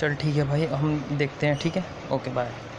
चल ठीक है भाई हम देखते हैं ठीक है ओके बाय